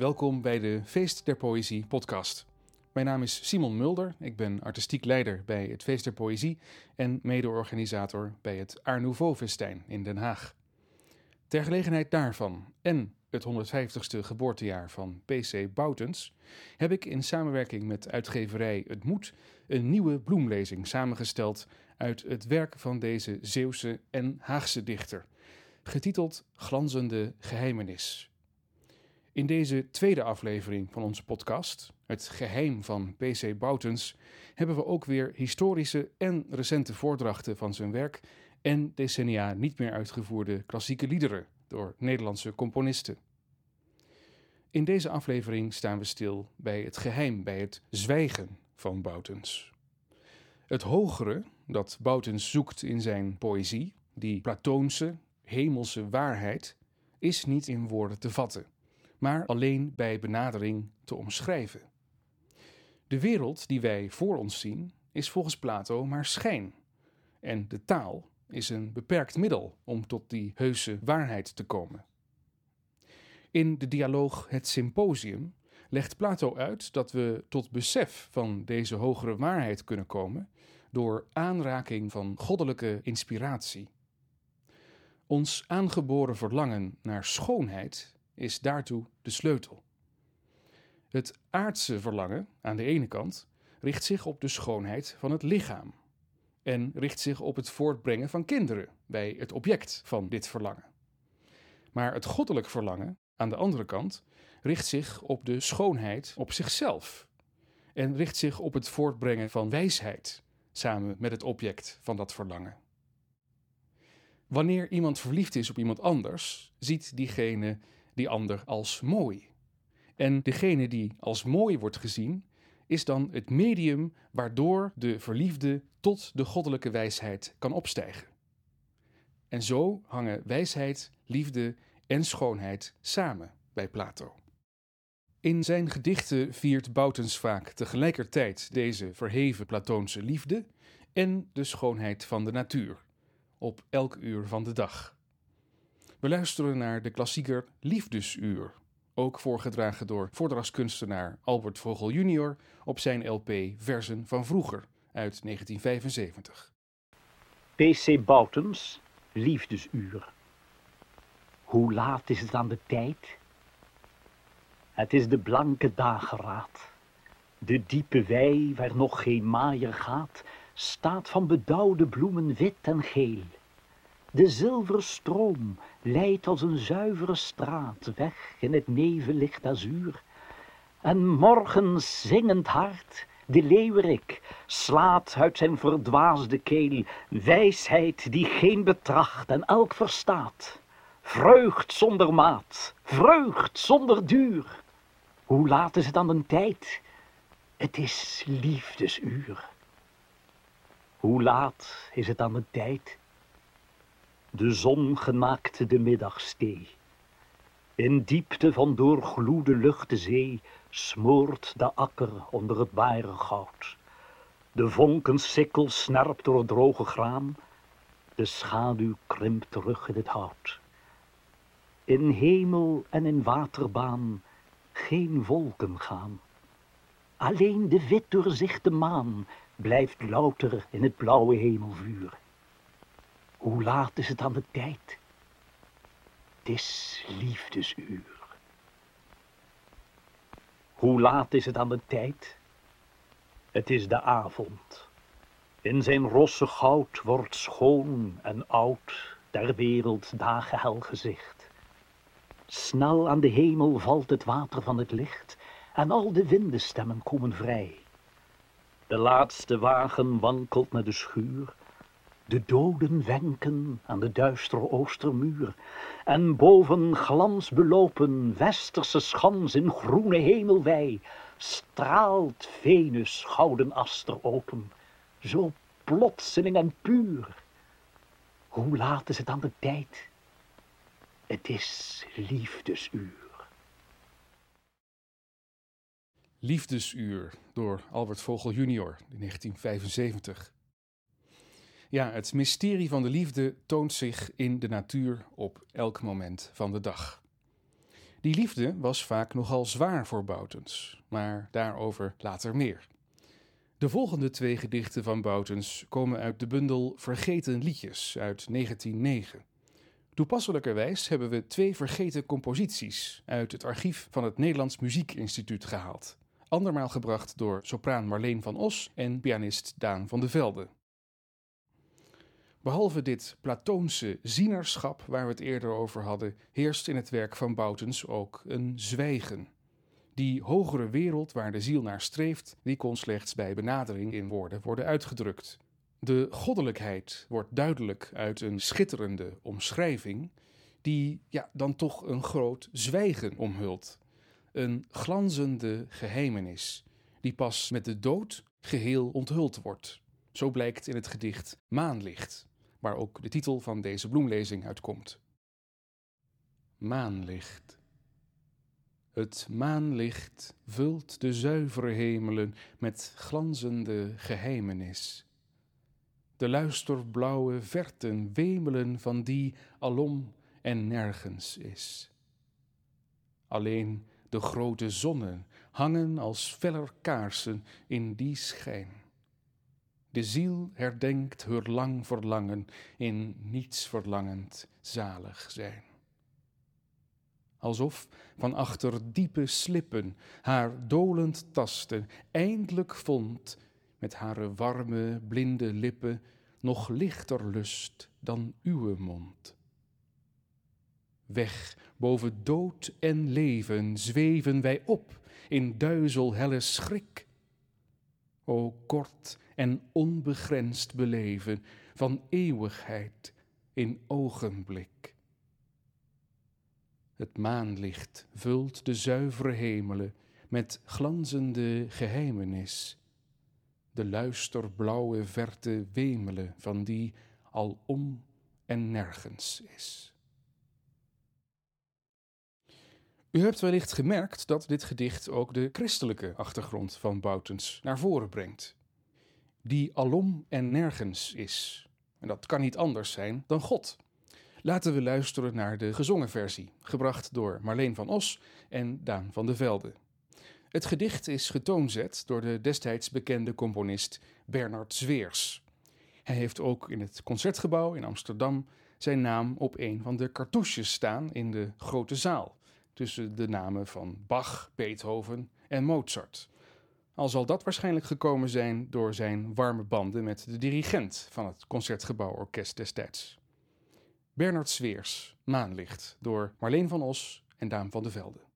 Welkom bij de Feest der Poëzie podcast. Mijn naam is Simon Mulder, ik ben artistiek leider bij het Feest der Poëzie en mede-organisator bij het Art Nouveau Festijn in Den Haag. Ter gelegenheid daarvan en het 150ste geboortejaar van PC Boutens, heb ik in samenwerking met uitgeverij Het Moed een nieuwe bloemlezing samengesteld uit het werk van deze Zeeuwse en Haagse dichter, getiteld Glanzende Geheimenis. In deze tweede aflevering van onze podcast, Het Geheim van PC Boutens, hebben we ook weer historische en recente voordrachten van zijn werk en decennia niet meer uitgevoerde klassieke liederen door Nederlandse componisten. In deze aflevering staan we stil bij het geheim, bij het zwijgen van Boutens. Het hogere dat Boutens zoekt in zijn poëzie, die platoonse, hemelse waarheid, is niet in woorden te vatten, maar alleen bij benadering te omschrijven. De wereld die wij voor ons zien is volgens Plato maar schijn, en de taal is een beperkt middel om tot die heuse waarheid te komen. In de dialoog Het Symposium legt Plato uit dat we tot besef van deze hogere waarheid kunnen komen door aanraking van goddelijke inspiratie. Ons aangeboren verlangen naar schoonheid is daartoe de sleutel. Het aardse verlangen, aan de ene kant, richt zich op de schoonheid van het lichaam en richt zich op het voortbrengen van kinderen bij het object van dit verlangen. Maar het goddelijk verlangen, aan de andere kant, richt zich op de schoonheid op zichzelf en richt zich op het voortbrengen van wijsheid samen met het object van dat verlangen. Wanneer iemand verliefd is op iemand anders, ziet diegene die ander als mooi. En degene die als mooi wordt gezien, is dan het medium waardoor de verliefde tot de goddelijke wijsheid kan opstijgen. En zo hangen wijsheid, liefde en schoonheid samen bij Plato. In zijn gedichten viert Boutens vaak tegelijkertijd deze verheven Platoonse liefde en de schoonheid van de natuur, op elk uur van de dag. We luisteren naar de klassieker Liefdesuur, ook voorgedragen door voordrachtskunstenaar Albert Vogel junior op zijn LP Versen van Vroeger uit 1975. PC Boutens, Liefdesuur. Hoe laat is het aan de tijd? Het is de blanke dageraad. De diepe wei waar nog geen maaier gaat, staat van bedauwde bloemen wit en geel. De zilveren stroom leidt als een zuivere straat weg in het nevenlicht azuur. En morgen zingend hart, de leeuwerik, slaat uit zijn verdwaasde keel wijsheid die geen betracht en elk verstaat. Vreugd zonder maat, vreugd zonder duur. Hoe laat is het aan de tijd? Het is liefdesuur. Hoe laat is het aan de tijd? De zon gemaakte de middagstee. In diepte van doorgloede luchte zee smoort de akker onder het goud. De vonkensikkel snerpt door het droge graan, de schaduw krimpt terug in het hout. In hemel en in waterbaan geen wolken gaan. Alleen de wit doorzichte maan blijft louter in het blauwe hemelvuur. Hoe laat is het aan de tijd? Het is liefdesuur. Hoe laat is het aan de tijd? Het is de avond. In zijn rosse goud wordt schoon en oud der wereld dagenhel gezicht. Snel aan de hemel valt het water van het licht en al de windenstemmen komen vrij. De laatste wagen wankelt naar de schuur, de doden wenken aan de duistere oostermuur, en boven glansbelopen westerse schans in groene hemelwei straalt Venus gouden aster open, zo plotseling en puur. Hoe laat is het aan de tijd? Het is liefdesuur. Liefdesuur door Albert Vogel junior in 1975. Ja, het mysterie van de liefde toont zich in de natuur op elk moment van de dag. Die liefde was vaak nogal zwaar voor Boutens, maar daarover later meer. De volgende twee gedichten van Boutens komen uit de bundel Vergeten Liedjes uit 1909. Toepasselijkerwijs hebben we twee vergeten composities uit het archief van het Nederlands Muziekinstituut gehaald. Andermaal gebracht door sopraan Marleen van Os en pianist Daan van de Velde. Behalve dit Platoonse zienerschap waar we het eerder over hadden, heerst in het werk van Boutens ook een zwijgen. Die hogere wereld waar de ziel naar streeft, die kon slechts bij benadering in woorden worden uitgedrukt. De goddelijkheid wordt duidelijk uit een schitterende omschrijving, die ja, dan toch een groot zwijgen omhult. Een glanzende geheimenis, die pas met de dood geheel onthuld wordt. Zo blijkt in het gedicht Maanlicht, waar ook de titel van deze bloemlezing uitkomt. Maanlicht. Het maanlicht vult de zuivere hemelen met glanzende geheimenis. De luisterblauwe verten wemelen van die alom en nergens is. Alleen de grote zonnen hangen als feller kaarsen in die schijn. De ziel herdenkt haar lang verlangen in niets verlangend zalig zijn. Alsof van achter diepe slippen haar dolend tasten eindelijk vond met hare warme blinde lippen nog lichter lust dan uwe mond. Weg boven dood en leven zweven wij op in duizelhelle schrik. O kort en onbegrensd beleven van eeuwigheid in ogenblik. Het maanlicht vult de zuivere hemelen met glanzende geheimenis. De luisterblauwe verte wemelen van die al om en nergens is. U hebt wellicht gemerkt dat dit gedicht ook de christelijke achtergrond van Boutens naar voren brengt. Die alom en nergens is. En dat kan niet anders zijn dan God. Laten we luisteren naar de gezongen versie, gebracht door Marleen van Os en Daan van de Velde. Het gedicht is getoonzet door de destijds bekende componist Bernard Zweers. Hij heeft ook in het concertgebouw in Amsterdam zijn naam op een van de cartouches staan in de grote zaal tussen de namen van Bach, Beethoven en Mozart. Al zal dat waarschijnlijk gekomen zijn door zijn warme banden met de dirigent van het Concertgebouworkest destijds. Bernard Zweers, Maanlicht, door Marleen van Os en Daan van de Velde.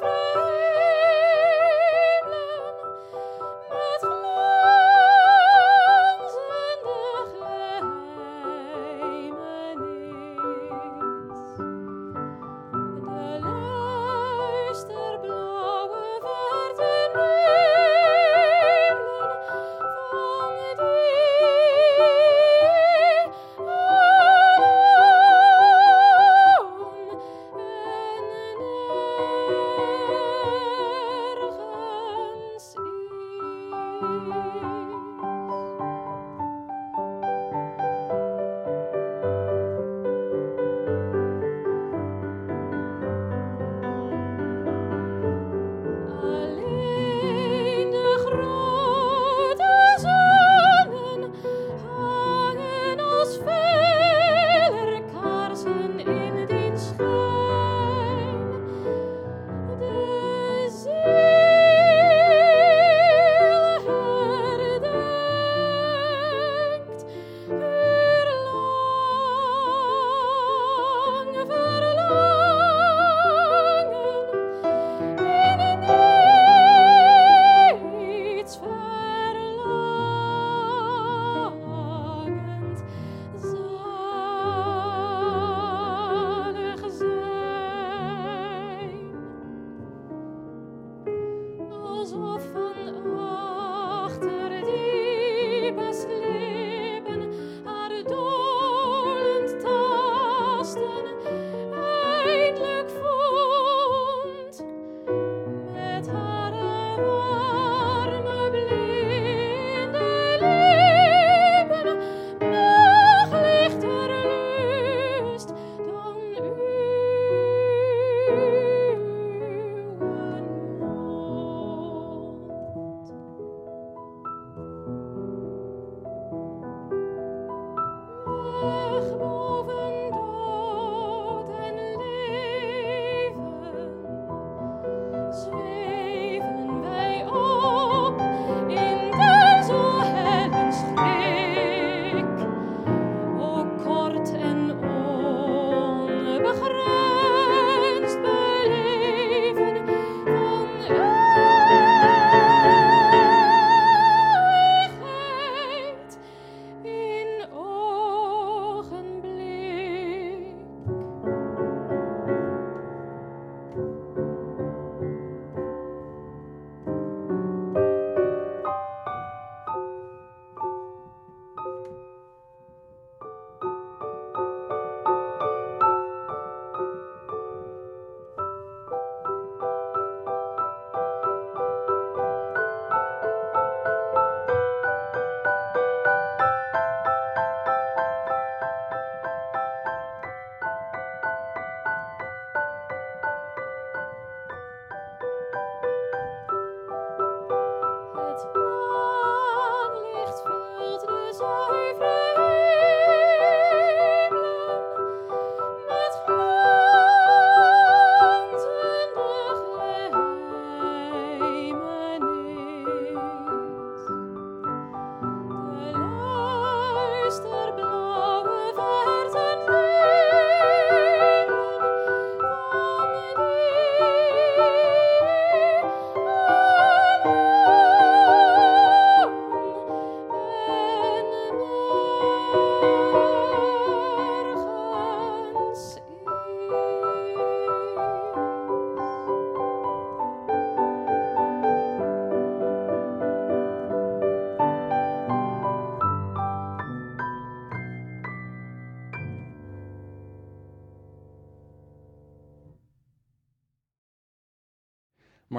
flower.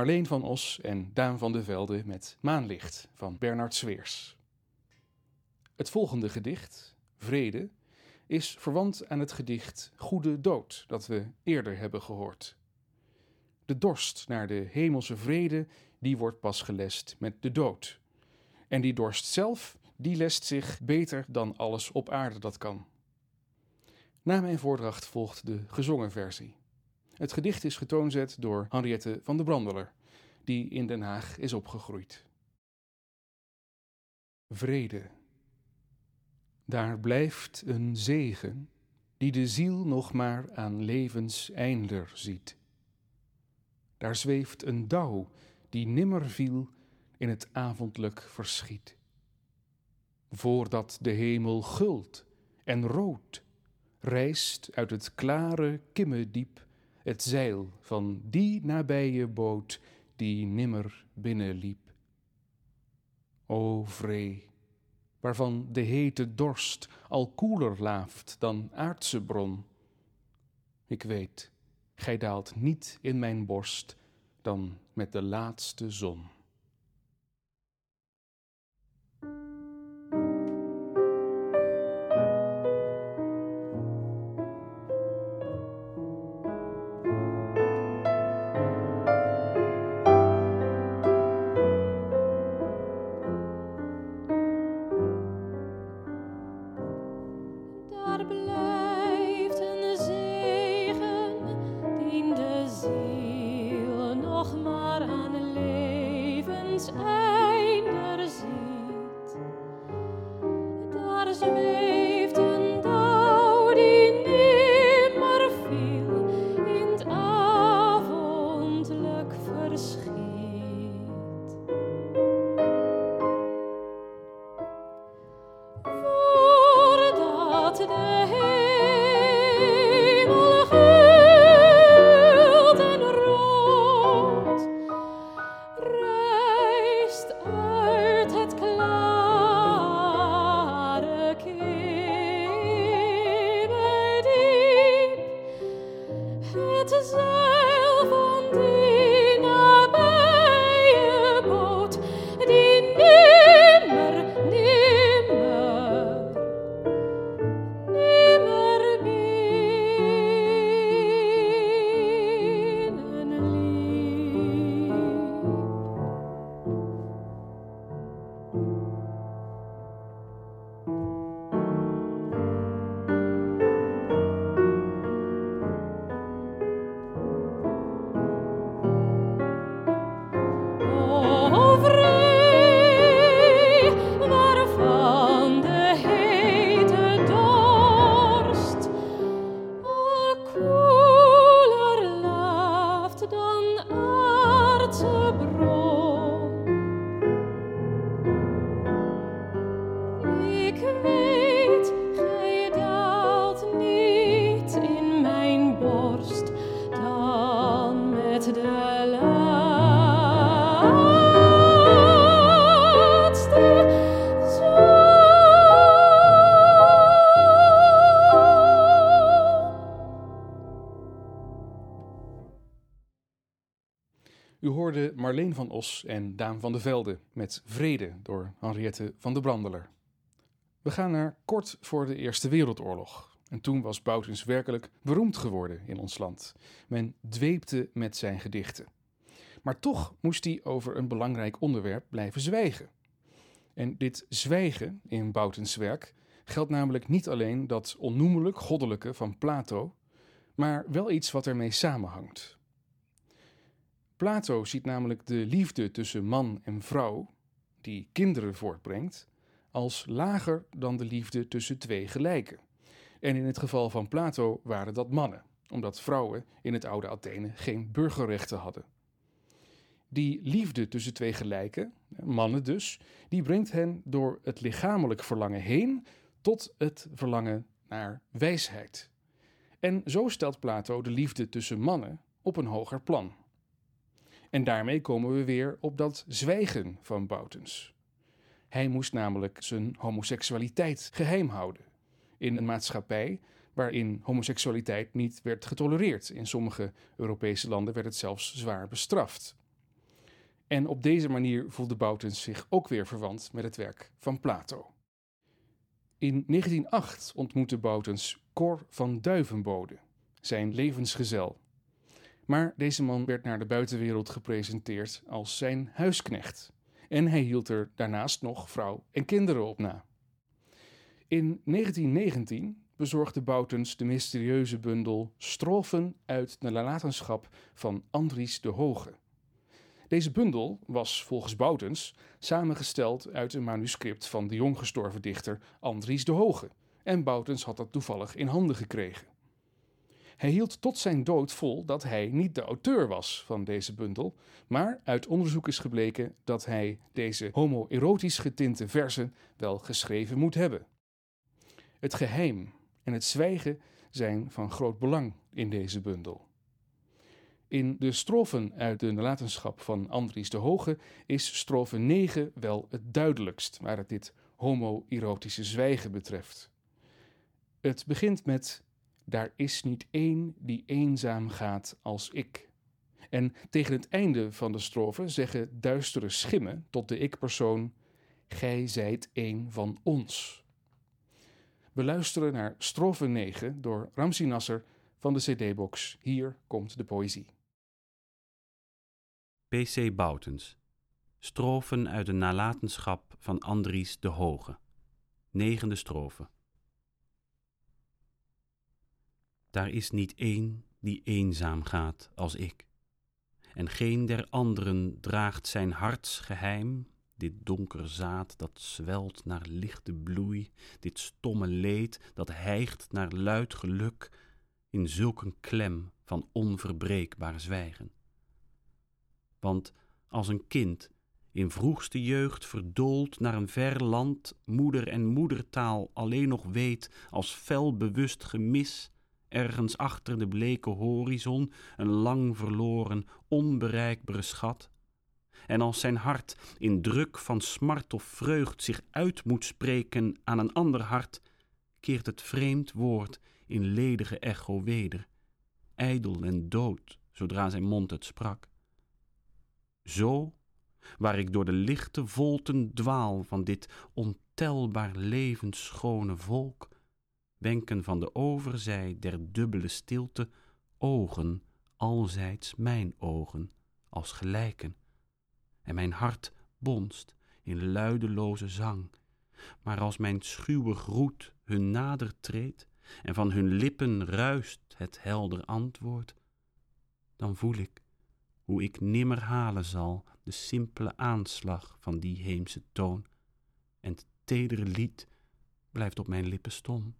Marleen van Os en Daan van de Velde met Maanlicht van Bernard Zweers. Het volgende gedicht, Vrede, is verwant aan het gedicht Goede Dood dat we eerder hebben gehoord. De dorst naar de hemelse vrede, die wordt pas gelest met de dood. En die dorst zelf, die lest zich beter dan alles op aarde dat kan. Na mijn voordracht volgt de gezongen versie. Het gedicht is getoonzet door Henriette van de Brandeler, die in Den Haag is opgegroeid. Vrede. Daar blijft een zegen die de ziel nog maar aan levenseinder ziet. Daar zweeft een dauw die nimmer viel in het avondlijk verschiet. Voordat de hemel gult en rood rijst uit het klare kimmediep het zeil van die nabije boot die nimmer binnenliep. O vree, waarvan de hete dorst al koeler laaft dan aardse bron. Ik weet, gij daalt niet in mijn borst dan met de laatste zon. U hoorde Marleen van Os en Daan van de Velde met Vrede door Henriette van de Brandeler. We gaan naar kort voor de Eerste Wereldoorlog. En toen was Boutens werkelijk beroemd geworden in ons land. Men dweepte met zijn gedichten. Maar toch moest hij over een belangrijk onderwerp blijven zwijgen. En dit zwijgen in Boutens werk geldt namelijk niet alleen dat onnoemelijk goddelijke van Plato, maar wel iets wat ermee samenhangt. Plato ziet namelijk de liefde tussen man en vrouw, die kinderen voortbrengt, als lager dan de liefde tussen twee gelijken. En in het geval van Plato waren dat mannen, omdat vrouwen in het oude Athene geen burgerrechten hadden. Die liefde tussen twee gelijken, mannen dus, die brengt hen door het lichamelijk verlangen heen tot het verlangen naar wijsheid. En zo stelt Plato de liefde tussen mannen op een hoger plan. En daarmee komen we weer op dat zwijgen van Boutens. Hij moest namelijk zijn homoseksualiteit geheim houden. In een maatschappij waarin homoseksualiteit niet werd getolereerd. In sommige Europese landen werd het zelfs zwaar bestraft. En op deze manier voelde Boutens zich ook weer verwant met het werk van Plato. In 1908 ontmoette Boutens Cor van Duivenbode, zijn levensgezel. Maar deze man werd naar de buitenwereld gepresenteerd als zijn huisknecht. En hij hield er daarnaast nog vrouw en kinderen op na. In 1919 bezorgde Boutens de mysterieuze bundel Strofen uit de nalatenschap van Andries de Hoge. Deze bundel was volgens Boutens samengesteld uit een manuscript van de jonggestorven dichter Andries de Hoge, en Boutens had dat toevallig in handen gekregen. Hij hield tot zijn dood vol dat hij niet de auteur was van deze bundel, maar uit onderzoek is gebleken dat hij deze homoerotisch getinte versen wel geschreven moet hebben. Het geheim en het zwijgen zijn van groot belang in deze bundel. In de strofen uit de nalatenschap van Andries de Hoge is strofe 9 wel het duidelijkst waar het dit homoerotische zwijgen betreft. Het begint met Daar is niet één die eenzaam gaat als ik. En tegen het einde van de strofe zeggen duistere schimmen tot de ik-persoon: Gij zijt een van ons. We luisteren naar strofe 9 door Ramsi Nasser van de CD-box Hier komt de poëzie. P.C. Boutens. Strofen uit de nalatenschap van Andries de Hoge. Negende strofe. Daar is niet één die eenzaam gaat als ik. En geen der anderen draagt zijn hartsgeheim, dit donker zaad dat zwelt naar lichte bloei, dit stomme leed dat hijgt naar luid geluk, in zulk een klem van onverbreekbaar zwijgen. Want als een kind in vroegste jeugd verdoold naar een ver land, moeder en moedertaal alleen nog weet als fel bewust gemis, ergens achter de bleke horizon een lang verloren, onbereikbare schat. En als zijn hart in druk van smart of vreugd zich uit moet spreken aan een ander hart, keert het vreemd woord in ledige echo weder, ijdel en dood, zodra zijn mond het sprak. Zo, waar ik door de lichte volten dwaal van dit ontelbaar levensschone volk, wenken van de overzij der dubbele stilte ogen, alzijds mijn ogen, als gelijken. En mijn hart bonst in luideloze zang, maar als mijn schuwe groet hun nader treedt en van hun lippen ruist het helder antwoord, dan voel ik hoe ik nimmer halen zal de simpele aanslag van die heemse toon, en het tedere lied blijft op mijn lippen stom.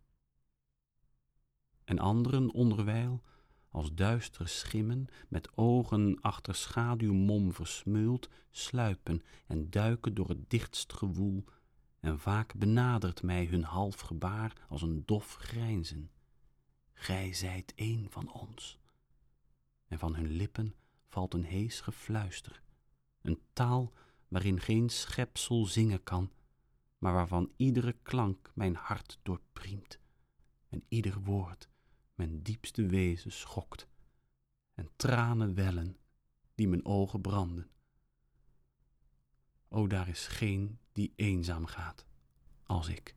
En anderen onderwijl, als duistere schimmen, met ogen achter schaduwmom versmeuld, sluipen en duiken door het dichtst gewoel, en vaak benadert mij hun half gebaar als een dof grijnzen. Gij zijt een van ons. En van hun lippen valt een hees gefluister, een taal waarin geen schepsel zingen kan, maar waarvan iedere klank mijn hart doorpriemt en ieder woord mijn diepste wezen schokt en tranen wellen die mijn ogen branden. O, daar is geen die eenzaam gaat als ik.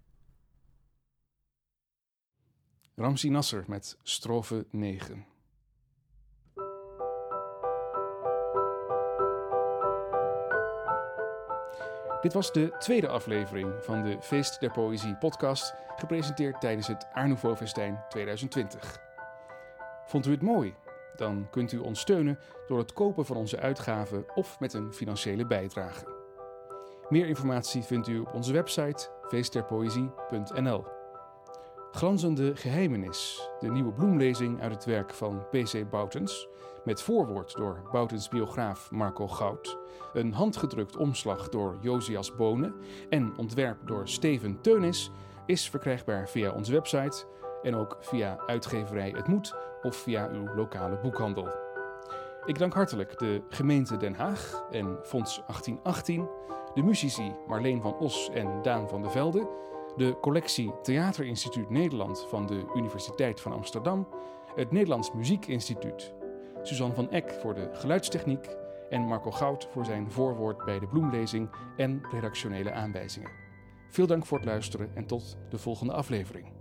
Ramsi Nasser met strofe 9. Dit was de tweede aflevering van de Feest der Poëzie podcast, gepresenteerd tijdens het Art Festijn 2020. Vond u het mooi? Dan kunt u ons steunen door het kopen van onze uitgaven of met een financiële bijdrage. Meer informatie vindt u op onze website feestderpoëzie.nl. Glanzende Geheimenis, de nieuwe bloemlezing uit het werk van P.C. Boutens, met voorwoord door Boutens biograaf Marco Goud, een handgedrukt omslag door Josias Bonen en ontwerp door Steven Teunis, is verkrijgbaar via onze website en ook via uitgeverij Het Moed of via uw lokale boekhandel. Ik dank hartelijk de gemeente Den Haag en Fonds 1818, de muzici Marleen van Os en Daan van de Velde, de collectie Theaterinstituut Nederland van de Universiteit van Amsterdam, het Nederlands Muziekinstituut, Suzanne van Eck voor de geluidstechniek en Marco Goud voor zijn voorwoord bij de bloemlezing en redactionele aanwijzingen. Veel dank voor het luisteren en tot de volgende aflevering.